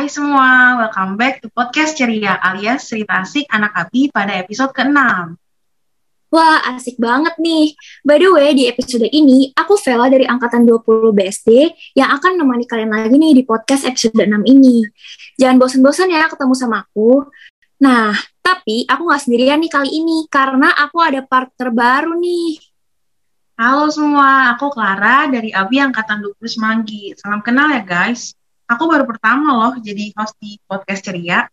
Hai semua, welcome back to podcast ceria alias cerita asik anak Abi pada episode ke-6. Wah, asik banget nih. By the way, di episode ini, aku Vela dari Angkatan 20 BSD yang akan menemani kalian lagi nih di podcast episode 6 ini. Jangan bosan-bosan ya ketemu sama aku. Nah, tapi aku nggak sendirian nih kali ini, karena aku ada part terbaru nih. Halo semua, aku Clara dari Abi Angkatan 20 Semanggi. Salam kenal ya guys. Aku baru pertama loh jadi host di podcast ceria.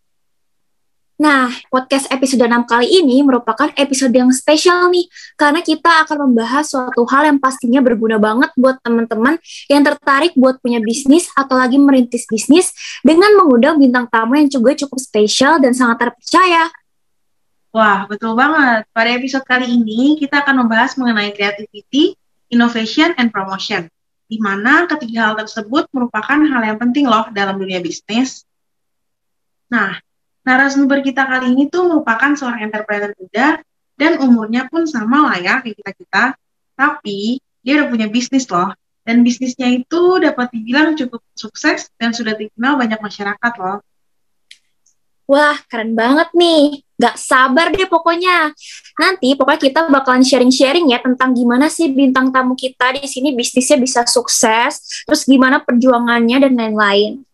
Nah, podcast episode 6 kali ini merupakan episode yang spesial nih, karena kita akan membahas suatu hal yang pastinya berguna banget buat teman-teman yang tertarik buat punya bisnis atau lagi merintis bisnis dengan mengundang bintang tamu yang juga cukup spesial dan sangat terpercaya. Wah, betul banget. Pada episode kali ini, kita akan membahas mengenai creativity, innovation, and promotion di mana ketiga hal tersebut merupakan hal yang penting loh dalam dunia bisnis. Nah, narasumber kita kali ini tuh merupakan seorang entrepreneur muda dan umurnya pun sama lah ya kayak kita-kita, tapi dia udah punya bisnis loh. Dan bisnisnya itu dapat dibilang cukup sukses dan sudah dikenal banyak masyarakat loh. Wah, keren banget nih. Gak sabar deh pokoknya. Nanti pokoknya kita bakalan sharing-sharing ya tentang gimana sih bintang tamu kita di sini bisnisnya bisa sukses, terus gimana perjuangannya dan lain-lain.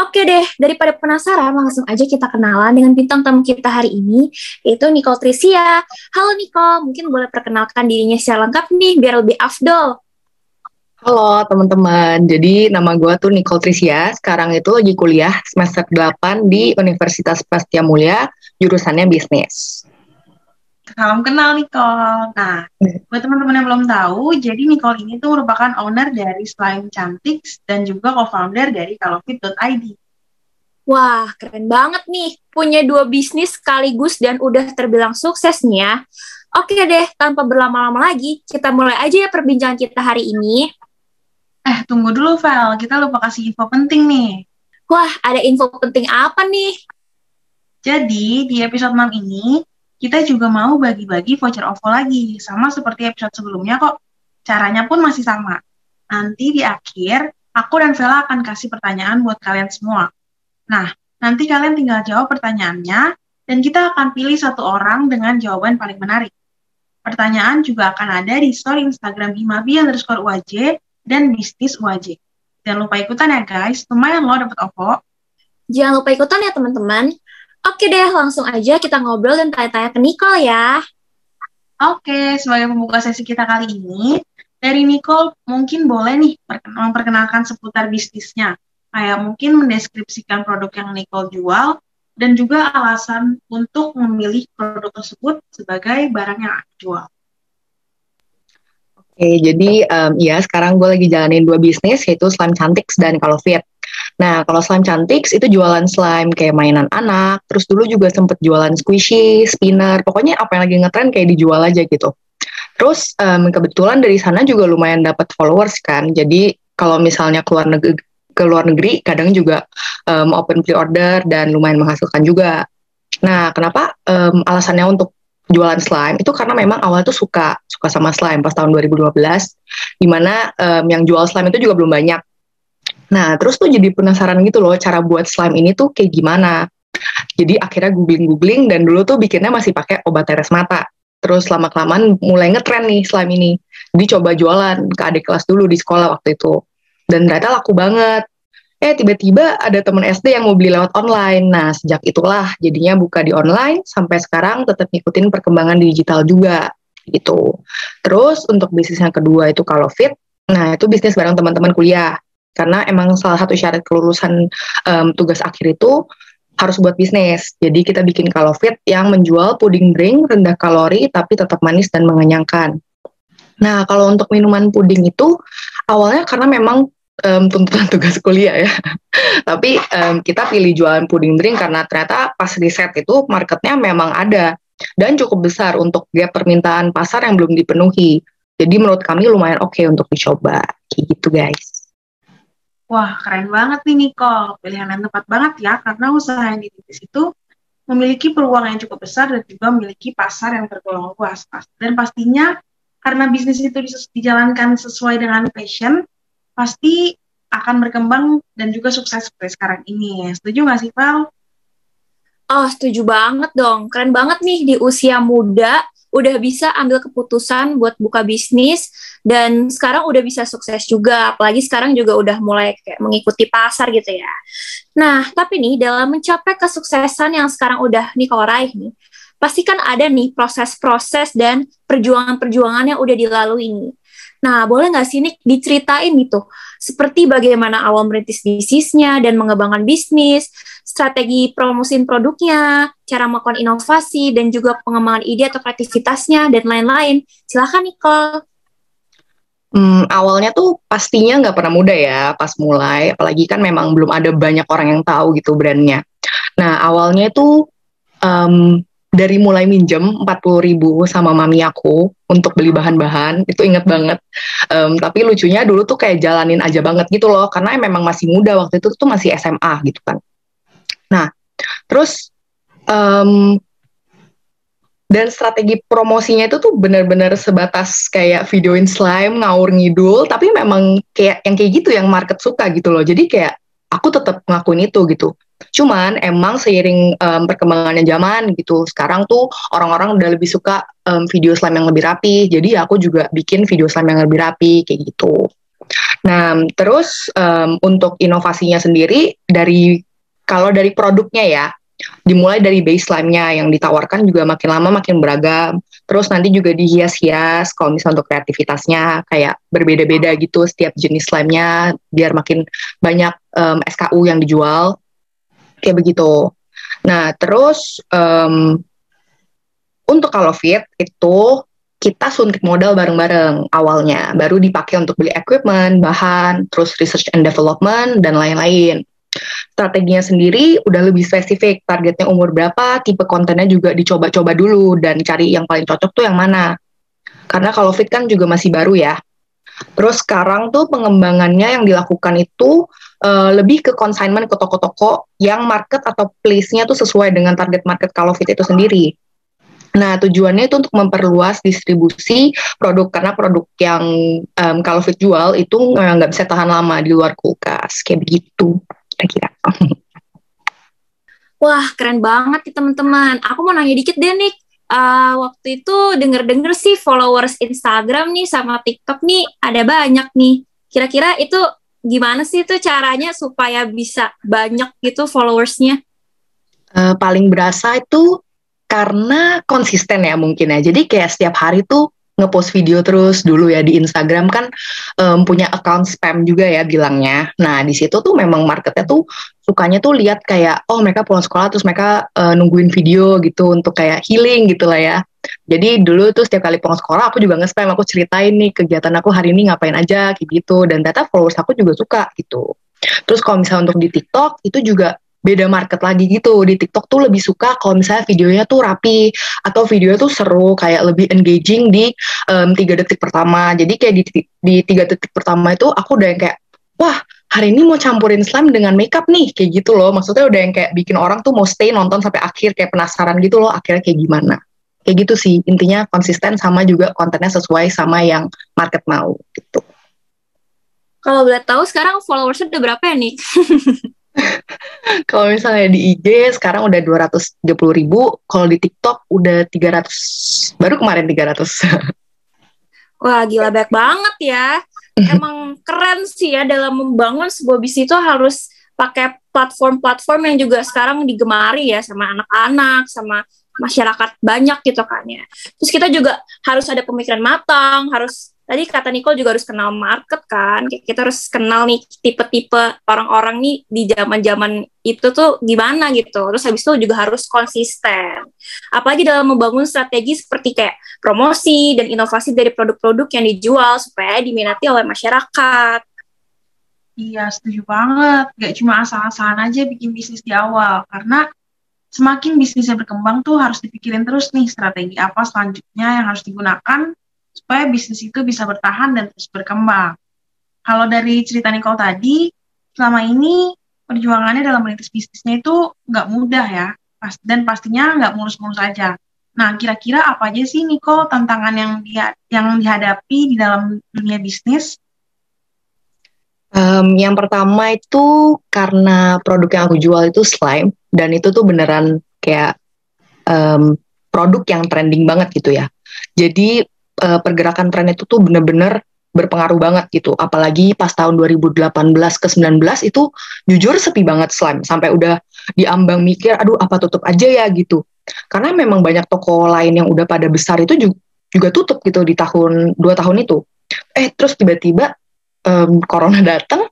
Oke deh, daripada penasaran, langsung aja kita kenalan dengan bintang tamu kita hari ini, yaitu Nicole Trisia. Halo Nicole, mungkin boleh perkenalkan dirinya secara lengkap nih, biar lebih afdol. Halo teman-teman, jadi nama gue tuh Nicole Trisia, sekarang itu lagi kuliah semester 8 di Universitas Pastia Mulia, jurusannya bisnis. Salam kenal Nicole. Nah, buat teman-teman yang belum tahu, jadi Nicole ini tuh merupakan owner dari Slime Cantik dan juga co-founder dari kalofit.id. Wah, keren banget nih. Punya dua bisnis sekaligus dan udah terbilang sukses nih ya. Oke deh, tanpa berlama-lama lagi, kita mulai aja ya perbincangan kita hari ini. Eh, tunggu dulu, Val. Kita lupa kasih info penting nih. Wah, ada info penting apa nih? Jadi, di episode 6 ini, kita juga mau bagi-bagi voucher OVO lagi. Sama seperti episode sebelumnya kok. Caranya pun masih sama. Nanti di akhir, aku dan Vela akan kasih pertanyaan buat kalian semua. Nah, nanti kalian tinggal jawab pertanyaannya, dan kita akan pilih satu orang dengan jawaban paling menarik. Pertanyaan juga akan ada di story Instagram Bimabi underscore UAJ dan bisnis wajib. Jangan lupa ikutan ya guys, lumayan loh dapat OVO. Jangan lupa ikutan ya teman-teman. Oke deh, langsung aja kita ngobrol dan tanya-tanya ke Nicole ya. Oke, sebagai pembuka sesi kita kali ini, dari Nicole mungkin boleh nih memperkenalkan seputar bisnisnya. Kayak mungkin mendeskripsikan produk yang Nicole jual, dan juga alasan untuk memilih produk tersebut sebagai barang yang jual. Oke, jadi um, ya sekarang gue lagi jalanin dua bisnis yaitu Slime Cantiks dan Kalau Fit. Nah, kalau Slime Cantiks itu jualan slime kayak mainan anak, terus dulu juga sempet jualan squishy, spinner, pokoknya apa yang lagi ngetren kayak dijual aja gitu. Terus um, kebetulan dari sana juga lumayan dapat followers kan, jadi kalau misalnya keluar negeri ke luar negeri kadang juga um, open pre-order dan lumayan menghasilkan juga. Nah, kenapa um, alasannya untuk jualan slime itu karena memang awal tuh suka suka sama slime pas tahun 2012 di mana um, yang jual slime itu juga belum banyak. Nah terus tuh jadi penasaran gitu loh cara buat slime ini tuh kayak gimana. Jadi akhirnya googling googling dan dulu tuh bikinnya masih pakai obat teres mata. Terus lama kelamaan mulai ngetren nih slime ini. Jadi coba jualan ke adik kelas dulu di sekolah waktu itu. Dan ternyata laku banget eh tiba-tiba ada temen SD yang mau beli lewat online. Nah, sejak itulah jadinya buka di online sampai sekarang tetap ngikutin perkembangan digital juga gitu. Terus untuk bisnis yang kedua itu kalau fit, nah itu bisnis bareng teman-teman kuliah. Karena emang salah satu syarat kelulusan um, tugas akhir itu harus buat bisnis. Jadi kita bikin kalau fit yang menjual puding drink rendah kalori tapi tetap manis dan mengenyangkan. Nah, kalau untuk minuman puding itu awalnya karena memang um, tuntutan tugas kuliah ya. Tapi um, kita pilih jualan puding drink karena ternyata pas riset itu marketnya memang ada dan cukup besar untuk gap permintaan pasar yang belum dipenuhi. Jadi menurut kami lumayan oke okay untuk dicoba. Kayak gitu guys. Wah, keren banget nih Nicole. Pilihan yang tepat banget ya, karena usaha yang dirintis itu memiliki peluang yang cukup besar dan juga memiliki pasar yang tergolong luas. Dan pastinya karena bisnis itu dijalankan sesuai dengan passion, pasti akan berkembang dan juga sukses seperti sekarang ini. Setuju nggak sih, Val? Oh, setuju banget dong. Keren banget nih di usia muda udah bisa ambil keputusan buat buka bisnis dan sekarang udah bisa sukses juga apalagi sekarang juga udah mulai kayak mengikuti pasar gitu ya. Nah, tapi nih dalam mencapai kesuksesan yang sekarang udah nih kalau raih nih, pasti kan ada nih proses-proses dan perjuangan-perjuangan yang udah dilalui nih. Nah, boleh nggak sih nih diceritain gitu, seperti bagaimana awal merintis bisnisnya dan mengembangkan bisnis, strategi promosin produknya, cara melakukan inovasi, dan juga pengembangan ide atau kreativitasnya, dan lain-lain. Silahkan Nicole. Hmm, awalnya tuh pastinya nggak pernah mudah ya pas mulai, apalagi kan memang belum ada banyak orang yang tahu gitu brandnya. Nah awalnya itu um, dari mulai minjem 40 ribu sama mami aku untuk beli bahan-bahan itu inget banget. Um, tapi lucunya dulu tuh kayak jalanin aja banget gitu loh karena memang masih muda waktu itu tuh masih SMA gitu kan. Nah terus um, dan strategi promosinya itu tuh bener-bener sebatas kayak videoin slime ngawur ngidul tapi memang kayak yang kayak gitu yang market suka gitu loh. Jadi kayak aku tetap ngakuin itu gitu Cuman emang seiring um, perkembangannya zaman gitu, sekarang tuh orang-orang udah lebih suka um, video slime yang lebih rapi. Jadi aku juga bikin video slime yang lebih rapi kayak gitu. Nah, terus um, untuk inovasinya sendiri dari kalau dari produknya ya, dimulai dari baseline-nya yang ditawarkan juga makin lama makin beragam. Terus nanti juga dihias-hias kalau misalnya untuk kreativitasnya kayak berbeda-beda gitu setiap jenis slime-nya biar makin banyak um, SKU yang dijual kayak begitu. Nah, terus um, untuk kalau fit itu kita suntik modal bareng-bareng awalnya, baru dipakai untuk beli equipment, bahan, terus research and development dan lain-lain. Strateginya sendiri udah lebih spesifik, targetnya umur berapa, tipe kontennya juga dicoba-coba dulu dan cari yang paling cocok tuh yang mana. Karena kalau fit kan juga masih baru ya. Terus sekarang tuh pengembangannya yang dilakukan itu uh, lebih ke consignment ke toko-toko yang market atau place-nya tuh sesuai dengan target market kalau fit itu sendiri. Nah, tujuannya itu untuk memperluas distribusi produk karena produk yang um, kalau fit jual itu nggak bisa tahan lama di luar kulkas kayak begitu kira-kira. Wah, keren banget nih teman-teman. Aku mau nanya dikit deh nih. Uh, waktu itu denger-denger sih followers Instagram nih sama TikTok nih ada banyak nih. Kira-kira itu gimana sih itu caranya supaya bisa banyak gitu followersnya? Uh, paling berasa itu karena konsisten ya mungkin ya. Jadi kayak setiap hari tuh ngepost video terus dulu ya di Instagram kan um, punya account spam juga ya bilangnya. Nah di situ tuh memang marketnya tuh sukanya tuh lihat kayak oh mereka pulang sekolah terus mereka uh, nungguin video gitu untuk kayak healing gitu lah ya. Jadi dulu tuh setiap kali pulang sekolah aku juga nge-spam, aku ceritain nih kegiatan aku hari ini ngapain aja kayak gitu dan data followers aku juga suka gitu. Terus kalau misalnya untuk di TikTok itu juga beda market lagi gitu. Di TikTok tuh lebih suka kalau misalnya videonya tuh rapi atau videonya tuh seru kayak lebih engaging di tiga um, detik pertama. Jadi kayak di di tiga detik pertama itu aku udah yang kayak wah hari ini mau campurin slime dengan makeup nih kayak gitu loh. Maksudnya udah yang kayak bikin orang tuh mau stay nonton sampai akhir kayak penasaran gitu loh akhirnya kayak gimana. Kayak gitu sih intinya konsisten sama juga kontennya sesuai sama yang market mau gitu. Kalau boleh tahu sekarang followersnya udah berapa ya nih? kalau misalnya di IG sekarang udah 230 ribu, kalau di TikTok udah 300, baru kemarin 300. Wah gila banyak banget ya. Emang keren sih ya dalam membangun sebuah bisnis itu harus pakai platform-platform yang juga sekarang digemari ya sama anak-anak, sama masyarakat banyak gitu kan ya. Terus kita juga harus ada pemikiran matang, harus tadi kata Nicole juga harus kenal market kan kita harus kenal nih tipe-tipe orang-orang nih di zaman-zaman itu tuh gimana gitu. Terus habis itu juga harus konsisten. Apalagi dalam membangun strategi seperti kayak promosi dan inovasi dari produk-produk yang dijual supaya diminati oleh masyarakat. Iya setuju banget. Gak cuma asal-asalan aja bikin bisnis di awal. Karena semakin bisnisnya berkembang tuh harus dipikirin terus nih strategi apa selanjutnya yang harus digunakan supaya bisnis itu bisa bertahan dan terus berkembang. Kalau dari cerita Nicole tadi, selama ini perjuangannya dalam merintis bisnisnya itu nggak mudah ya, dan pastinya nggak mulus-mulus aja. Nah, kira-kira apa aja sih Nicole tantangan yang dia yang dihadapi di dalam dunia bisnis? Um, yang pertama itu karena produk yang aku jual itu slime dan itu tuh beneran kayak um, produk yang trending banget gitu ya. Jadi uh, pergerakan tren itu tuh bener-bener berpengaruh banget gitu. Apalagi pas tahun 2018 ke 19 itu jujur sepi banget slime sampai udah diambang mikir aduh apa tutup aja ya gitu. Karena memang banyak toko lain yang udah pada besar itu juga, juga tutup gitu di tahun dua tahun itu. Eh terus tiba-tiba um, corona datang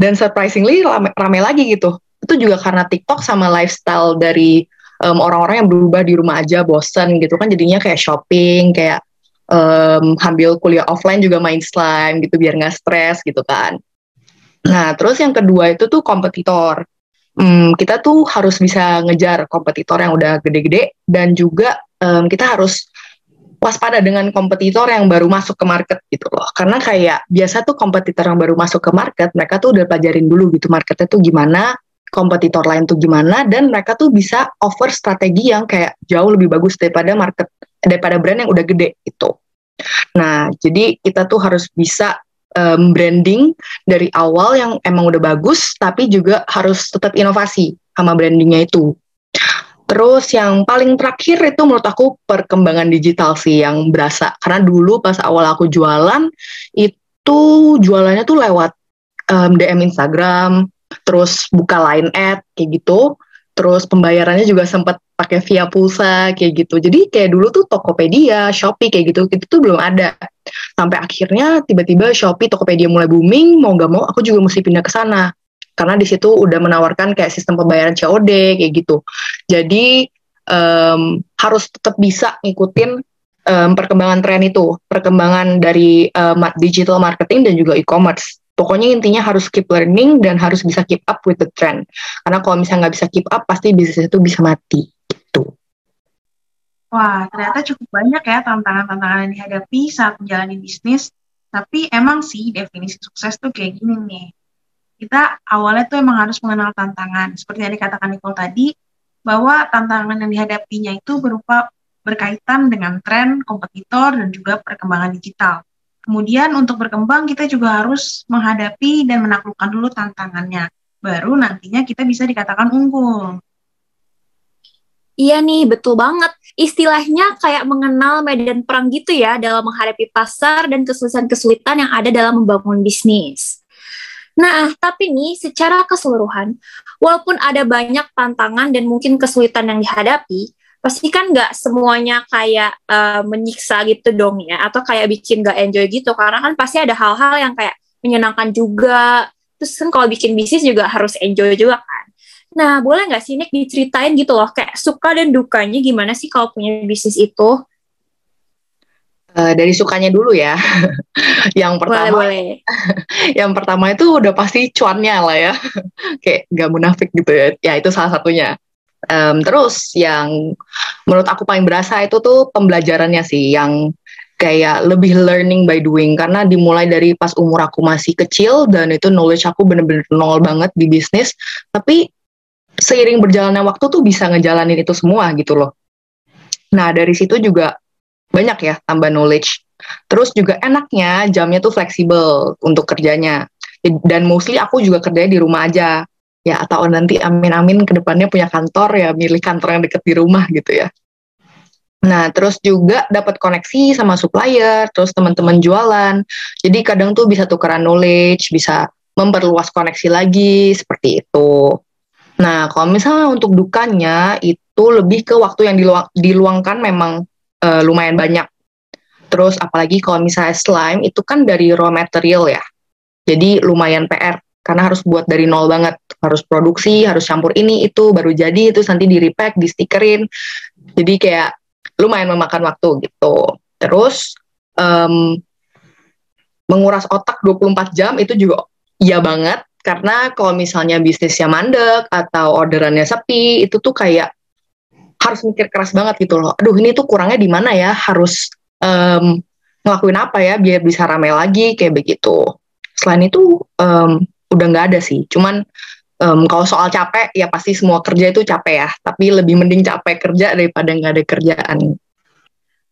dan surprisingly rame, rame lagi gitu. Itu juga karena TikTok sama lifestyle dari orang orang-orang yang berubah di rumah aja bosen gitu kan jadinya kayak shopping kayak um, ambil kuliah offline juga main slime gitu biar nggak stres gitu kan. Nah terus yang kedua itu tuh kompetitor. Hmm, kita tuh harus bisa ngejar kompetitor yang udah gede-gede dan juga um, kita harus waspada dengan kompetitor yang baru masuk ke market gitu loh. Karena kayak biasa tuh kompetitor yang baru masuk ke market, mereka tuh udah pelajarin dulu gitu marketnya tuh gimana, kompetitor lain tuh gimana, dan mereka tuh bisa offer strategi yang kayak jauh lebih bagus daripada market daripada brand yang udah gede itu. Nah, jadi kita tuh harus bisa um, branding dari awal yang emang udah bagus, tapi juga harus tetap inovasi sama brandingnya itu. Terus yang paling terakhir itu menurut aku perkembangan digital sih yang berasa. Karena dulu pas awal aku jualan, itu jualannya tuh lewat um, DM Instagram, terus buka line ad kayak gitu. Terus pembayarannya juga sempat pakai via pulsa kayak gitu. Jadi kayak dulu tuh Tokopedia Shopee kayak gitu itu tuh belum ada. Sampai akhirnya tiba-tiba Shopee Tokopedia mulai booming mau gak mau aku juga mesti pindah ke sana karena di situ udah menawarkan kayak sistem pembayaran COD kayak gitu jadi um, harus tetap bisa ngikutin um, perkembangan tren itu perkembangan dari um, digital marketing dan juga e-commerce Pokoknya intinya harus keep learning dan harus bisa keep up with the trend. Karena kalau misalnya nggak bisa keep up, pasti bisnis itu bisa mati. Gitu. Wah, ternyata cukup banyak ya tantangan-tantangan yang dihadapi saat menjalani bisnis. Tapi emang sih definisi sukses tuh kayak gini nih. Kita awalnya tuh emang harus mengenal tantangan. Seperti yang dikatakan Nicole tadi, bahwa tantangan yang dihadapinya itu berupa berkaitan dengan tren, kompetitor, dan juga perkembangan digital. Kemudian untuk berkembang kita juga harus menghadapi dan menaklukkan dulu tantangannya. Baru nantinya kita bisa dikatakan unggul. Iya nih, betul banget. Istilahnya kayak mengenal medan perang gitu ya dalam menghadapi pasar dan kesulitan-kesulitan yang ada dalam membangun bisnis. Nah, tapi nih secara keseluruhan, walaupun ada banyak tantangan dan mungkin kesulitan yang dihadapi, pasti kan nggak semuanya kayak uh, menyiksa gitu dong ya atau kayak bikin nggak enjoy gitu. Karena kan pasti ada hal-hal yang kayak menyenangkan juga. Terus kan kalau bikin bisnis juga harus enjoy juga kan. Nah boleh nggak sih Nick diceritain gitu loh kayak suka dan dukanya gimana sih kalau punya bisnis itu Uh, dari sukanya dulu ya. yang pertama, boleh, boleh. yang pertama itu udah pasti cuannya lah ya. Kayak gak munafik gitu ya. Ya itu salah satunya. Um, terus yang menurut aku paling berasa itu tuh pembelajarannya sih yang kayak lebih learning by doing karena dimulai dari pas umur aku masih kecil dan itu knowledge aku bener-bener nol banget di bisnis tapi seiring berjalannya waktu tuh bisa ngejalanin itu semua gitu loh. Nah dari situ juga banyak ya tambah knowledge. Terus juga enaknya jamnya tuh fleksibel untuk kerjanya. Dan mostly aku juga kerjanya di rumah aja ya atau nanti amin-amin ke depannya punya kantor ya milih kantor yang deket di rumah gitu ya. Nah, terus juga dapat koneksi sama supplier, terus teman-teman jualan. Jadi kadang tuh bisa tukeran knowledge, bisa memperluas koneksi lagi seperti itu. Nah, kalau misalnya untuk dukanya itu lebih ke waktu yang diluang, diluangkan memang uh, lumayan banyak. Terus apalagi kalau misalnya slime itu kan dari raw material ya. Jadi lumayan PR karena harus buat dari nol banget harus produksi harus campur ini itu baru jadi itu nanti di repack di stikerin jadi kayak lumayan memakan waktu gitu terus um, menguras otak 24 jam itu juga iya banget karena kalau misalnya bisnisnya mandek atau orderannya sepi itu tuh kayak harus mikir keras banget gitu loh aduh ini tuh kurangnya di mana ya harus um, ngelakuin apa ya biar bisa rame lagi kayak begitu selain itu um, udah nggak ada sih. Cuman um, kalau soal capek ya pasti semua kerja itu capek ya. Tapi lebih mending capek kerja daripada nggak ada kerjaan.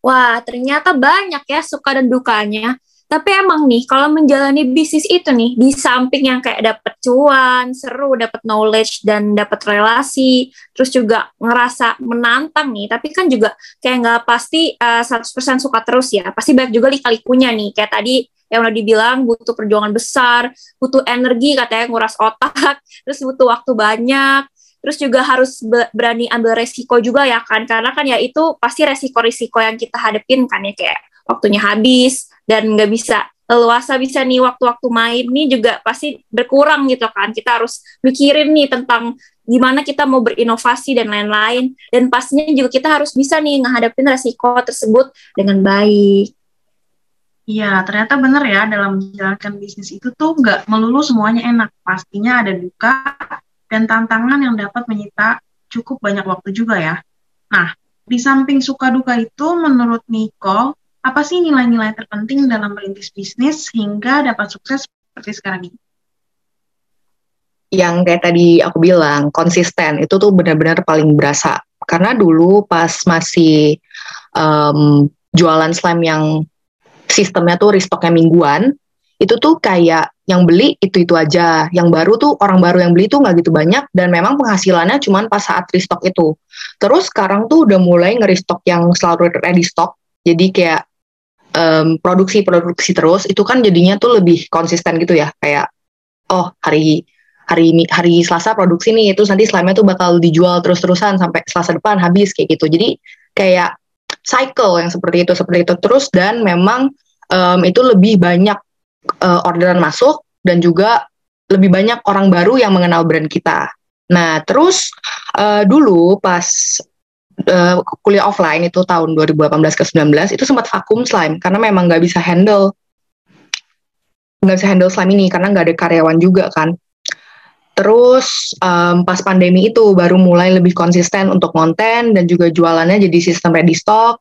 Wah ternyata banyak ya suka dan dukanya. Tapi emang nih, kalau menjalani bisnis itu nih, di samping yang kayak dapet cuan, seru, dapet knowledge, dan dapet relasi, terus juga ngerasa menantang nih, tapi kan juga kayak nggak pasti uh, eh, 100% suka terus ya. Pasti banyak juga lika-likunya nih, kayak tadi yang udah dibilang butuh perjuangan besar, butuh energi katanya nguras otak, terus butuh waktu banyak, terus juga harus berani ambil resiko juga ya kan, karena kan ya itu pasti resiko-resiko yang kita hadepin kan ya kayak waktunya habis dan nggak bisa leluasa bisa nih waktu-waktu main nih juga pasti berkurang gitu kan kita harus mikirin nih tentang gimana kita mau berinovasi dan lain-lain dan pastinya juga kita harus bisa nih menghadapi resiko tersebut dengan baik Iya, ternyata benar ya dalam menjalankan bisnis itu tuh nggak melulu semuanya enak. Pastinya ada duka dan tantangan yang dapat menyita cukup banyak waktu juga ya. Nah, di samping suka duka itu, menurut Nicole, apa sih nilai-nilai terpenting dalam merintis bisnis hingga dapat sukses seperti sekarang ini? Yang kayak tadi aku bilang, konsisten itu tuh benar-benar paling berasa. Karena dulu pas masih um, jualan slime yang sistemnya tuh restocknya mingguan, itu tuh kayak yang beli itu-itu aja. Yang baru tuh orang baru yang beli tuh nggak gitu banyak dan memang penghasilannya cuma pas saat restock itu. Terus sekarang tuh udah mulai nge-restock yang selalu ready stock. Jadi kayak um, produksi-produksi terus itu kan jadinya tuh lebih konsisten gitu ya. Kayak oh hari hari hari Selasa produksi nih itu nanti slime tuh bakal dijual terus-terusan sampai Selasa depan habis kayak gitu. Jadi kayak cycle yang seperti itu seperti itu. Terus dan memang um, itu lebih banyak uh, orderan masuk dan juga lebih banyak orang baru yang mengenal brand kita. Nah, terus uh, dulu pas uh, kuliah offline itu tahun 2018 ke 19 itu sempat vakum slime karena memang nggak bisa handle nggak bisa handle slime ini karena nggak ada karyawan juga kan. Terus um, pas pandemi itu baru mulai lebih konsisten untuk konten dan juga jualannya jadi sistem ready stock.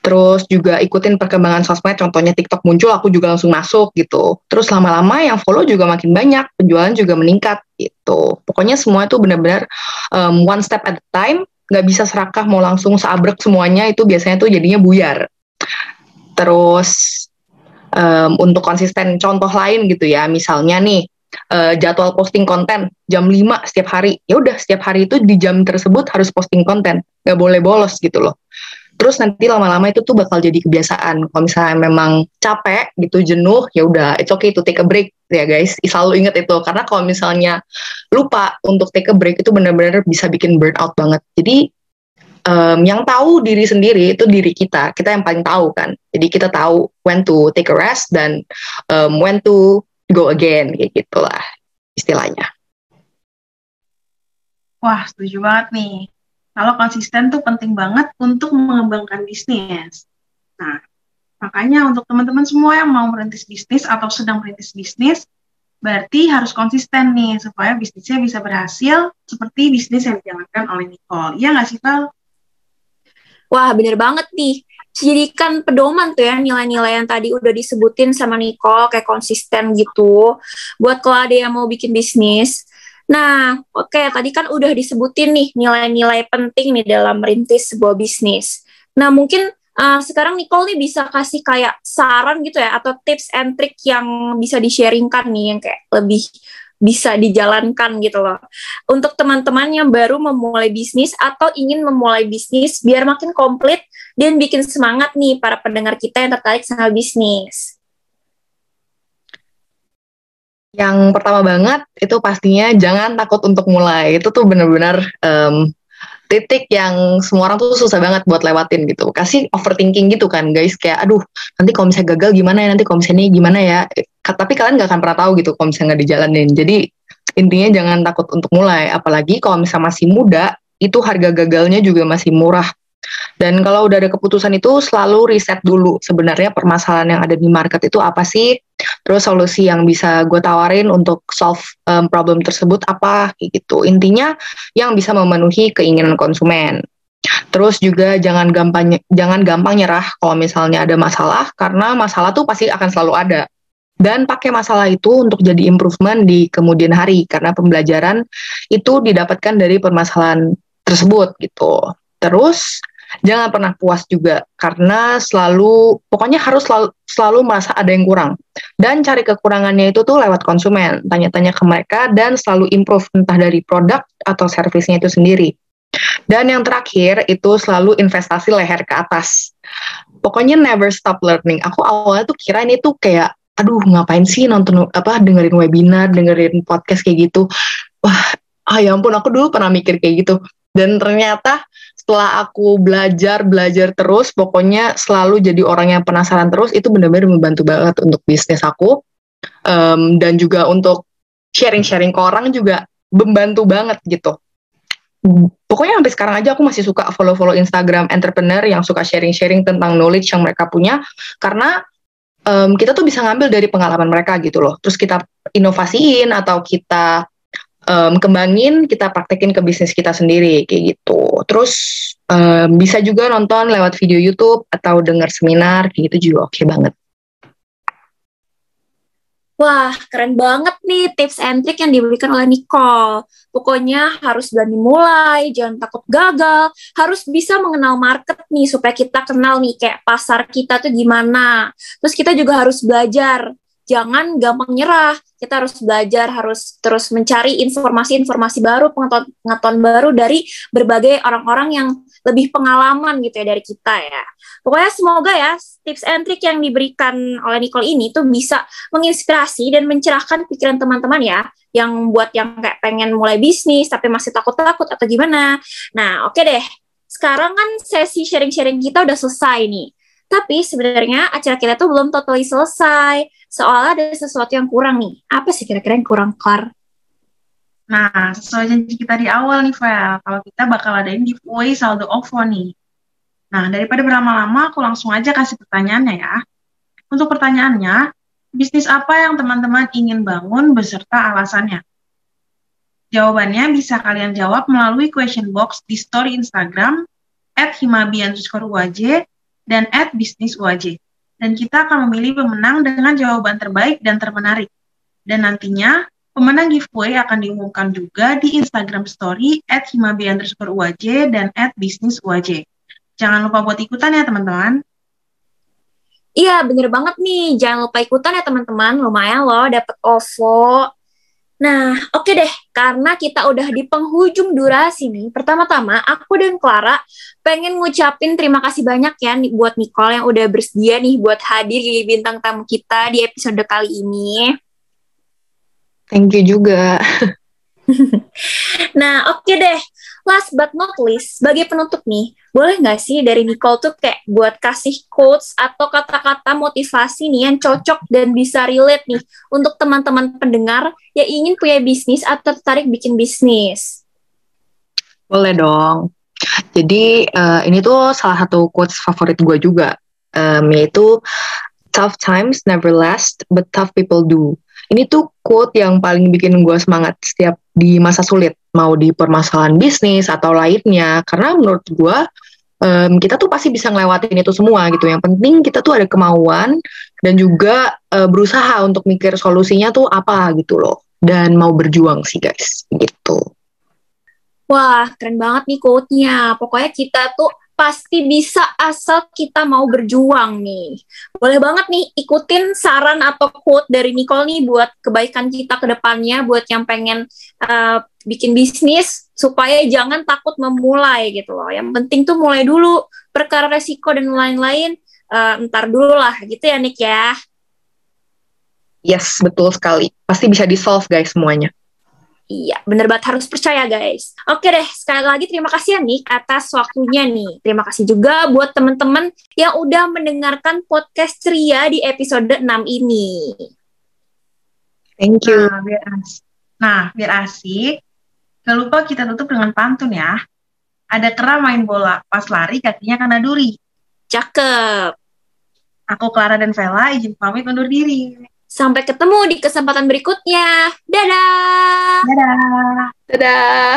Terus juga ikutin perkembangan sosmed, contohnya TikTok muncul, aku juga langsung masuk gitu. Terus lama-lama yang follow juga makin banyak, penjualan juga meningkat gitu. Pokoknya semua itu benar-benar um, one step at a time nggak bisa serakah mau langsung seabrek semuanya itu biasanya tuh jadinya buyar. Terus um, untuk konsisten contoh lain gitu ya, misalnya nih uh, jadwal posting konten jam 5 setiap hari. Ya udah setiap hari itu di jam tersebut harus posting konten, nggak boleh bolos gitu loh terus nanti lama-lama itu tuh bakal jadi kebiasaan. Kalau misalnya memang capek gitu jenuh ya udah it's okay to take a break ya guys. Selalu ingat itu. Karena kalau misalnya lupa untuk take a break itu benar-benar bisa bikin burnout banget. Jadi um, yang tahu diri sendiri itu diri kita. Kita yang paling tahu kan. Jadi kita tahu when to take a rest dan um, when to go again kayak gitulah istilahnya. Wah, setuju banget nih kalau konsisten tuh penting banget untuk mengembangkan bisnis. Nah, makanya untuk teman-teman semua yang mau merintis bisnis atau sedang merintis bisnis, berarti harus konsisten nih supaya bisnisnya bisa berhasil seperti bisnis yang dijalankan oleh Nicole. Iya nggak sih, Val? Wah, bener banget nih. Jadikan pedoman tuh ya nilai-nilai yang tadi udah disebutin sama Nicole kayak konsisten gitu. Buat kalau ada yang mau bikin bisnis, Nah, oke okay, tadi kan udah disebutin nih nilai-nilai penting nih dalam merintis sebuah bisnis. Nah, mungkin uh, sekarang Nicole nih bisa kasih kayak saran gitu ya atau tips and trick yang bisa di-sharingkan nih yang kayak lebih bisa dijalankan gitu loh. Untuk teman-teman yang baru memulai bisnis atau ingin memulai bisnis biar makin komplit dan bikin semangat nih para pendengar kita yang tertarik sama bisnis. Yang pertama banget itu pastinya jangan takut untuk mulai. Itu tuh bener-bener um, titik yang semua orang tuh susah banget buat lewatin gitu. Kasih overthinking gitu kan guys. Kayak aduh nanti kalau misalnya gagal gimana ya, nanti kalau misalnya gimana ya. Tapi kalian gak akan pernah tahu gitu kalau misalnya nggak dijalanin. Jadi intinya jangan takut untuk mulai. Apalagi kalau misalnya masih muda, itu harga gagalnya juga masih murah dan kalau udah ada keputusan itu selalu riset dulu sebenarnya permasalahan yang ada di market itu apa sih? Terus solusi yang bisa gue tawarin untuk solve um, problem tersebut apa gitu. Intinya yang bisa memenuhi keinginan konsumen. Terus juga jangan gampang jangan gampang nyerah kalau misalnya ada masalah karena masalah tuh pasti akan selalu ada. Dan pakai masalah itu untuk jadi improvement di kemudian hari karena pembelajaran itu didapatkan dari permasalahan tersebut gitu. Terus jangan pernah puas juga karena selalu pokoknya harus selalu, selalu merasa ada yang kurang. Dan cari kekurangannya itu tuh lewat konsumen tanya-tanya ke mereka dan selalu improve entah dari produk atau servisnya itu sendiri. Dan yang terakhir itu selalu investasi leher ke atas. Pokoknya never stop learning. Aku awalnya tuh kira ini tuh kayak aduh ngapain sih nonton apa dengerin webinar dengerin podcast kayak gitu? Wah ah ya ampun aku dulu pernah mikir kayak gitu. Dan ternyata setelah aku belajar belajar terus pokoknya selalu jadi orang yang penasaran terus itu benar-benar membantu banget untuk bisnis aku. Um, dan juga untuk sharing-sharing ke orang juga membantu banget gitu. Pokoknya sampai sekarang aja aku masih suka follow-follow Instagram entrepreneur yang suka sharing-sharing tentang knowledge yang mereka punya karena um, kita tuh bisa ngambil dari pengalaman mereka gitu loh. Terus kita inovasiin atau kita um, kembangin kita praktekin ke bisnis kita sendiri kayak gitu terus um, bisa juga nonton lewat video YouTube atau dengar seminar kayak gitu juga oke okay banget Wah, keren banget nih tips and trick yang diberikan oleh Nicole. Pokoknya harus berani mulai, jangan takut gagal, harus bisa mengenal market nih supaya kita kenal nih kayak pasar kita tuh gimana. Terus kita juga harus belajar jangan gampang nyerah. Kita harus belajar, harus terus mencari informasi-informasi baru, pengetahuan-pengetahuan baru dari berbagai orang-orang yang lebih pengalaman gitu ya dari kita ya. Pokoknya semoga ya tips and trick yang diberikan oleh Nicole ini tuh bisa menginspirasi dan mencerahkan pikiran teman-teman ya yang buat yang kayak pengen mulai bisnis tapi masih takut-takut atau gimana. Nah, oke okay deh. Sekarang kan sesi sharing-sharing kita udah selesai nih. Tapi sebenarnya acara kita tuh belum totally selesai. Soalnya ada sesuatu yang kurang nih. Apa sih kira-kira yang kurang, Klar? Nah, sesuai janji kita di awal nih, Vel. Kalau kita bakal adain giveaway saldo OVO nih. Nah, daripada berlama-lama, aku langsung aja kasih pertanyaannya ya. Untuk pertanyaannya, bisnis apa yang teman-teman ingin bangun beserta alasannya? Jawabannya bisa kalian jawab melalui question box di story Instagram at dan at bisnis UAJ. Dan kita akan memilih pemenang dengan jawaban terbaik dan termenarik. Dan nantinya, pemenang giveaway akan diumumkan juga di Instagram story at himabi underscore UAJ dan at bisnis UAJ. Jangan lupa buat ikutan ya teman-teman. Iya, bener banget nih. Jangan lupa ikutan ya teman-teman. Lumayan loh dapet OVO Nah, oke okay deh, karena kita udah di penghujung durasi nih. Pertama-tama, aku dan Clara pengen ngucapin terima kasih banyak ya nih buat Nicole yang udah bersedia nih buat hadir di bintang tamu kita di episode kali ini. Thank you juga. nah, oke okay deh last but not least, sebagai penutup nih, boleh nggak sih dari Nicole tuh kayak buat kasih quotes atau kata-kata motivasi nih yang cocok dan bisa relate nih untuk teman-teman pendengar yang ingin punya bisnis atau tertarik bikin bisnis? Boleh dong. Jadi uh, ini tuh salah satu quotes favorit gue juga, um, yaitu tough times never last, but tough people do. Ini tuh quote yang paling bikin gue semangat setiap di masa sulit, mau di permasalahan bisnis atau lainnya. Karena menurut gue um, kita tuh pasti bisa ngelewatin itu semua gitu. Yang penting kita tuh ada kemauan dan juga uh, berusaha untuk mikir solusinya tuh apa gitu loh. Dan mau berjuang sih guys, gitu. Wah, keren banget nih quote-nya. Pokoknya kita tuh pasti bisa asal kita mau berjuang nih. Boleh banget nih ikutin saran atau quote dari Nicole nih buat kebaikan kita ke depannya, buat yang pengen uh, bikin bisnis supaya jangan takut memulai gitu loh. Yang penting tuh mulai dulu, perkara resiko dan lain-lain uh, ntar dulu lah gitu ya Nick ya. Yes, betul sekali. Pasti bisa di-solve guys semuanya. Iya, bener banget harus percaya guys. Oke deh, sekali lagi terima kasih ya Nick atas waktunya nih. Terima kasih juga buat teman-teman yang udah mendengarkan podcast Ceria di episode 6 ini. Thank you. Nah, biar asik, nah, biar asik, gak lupa kita tutup dengan pantun ya. Ada kera main bola, pas lari kakinya kena duri. Cakep. Aku Clara dan Vela izin pamit undur diri. Sampai ketemu di kesempatan berikutnya. Dadah. Dadah. Dadah.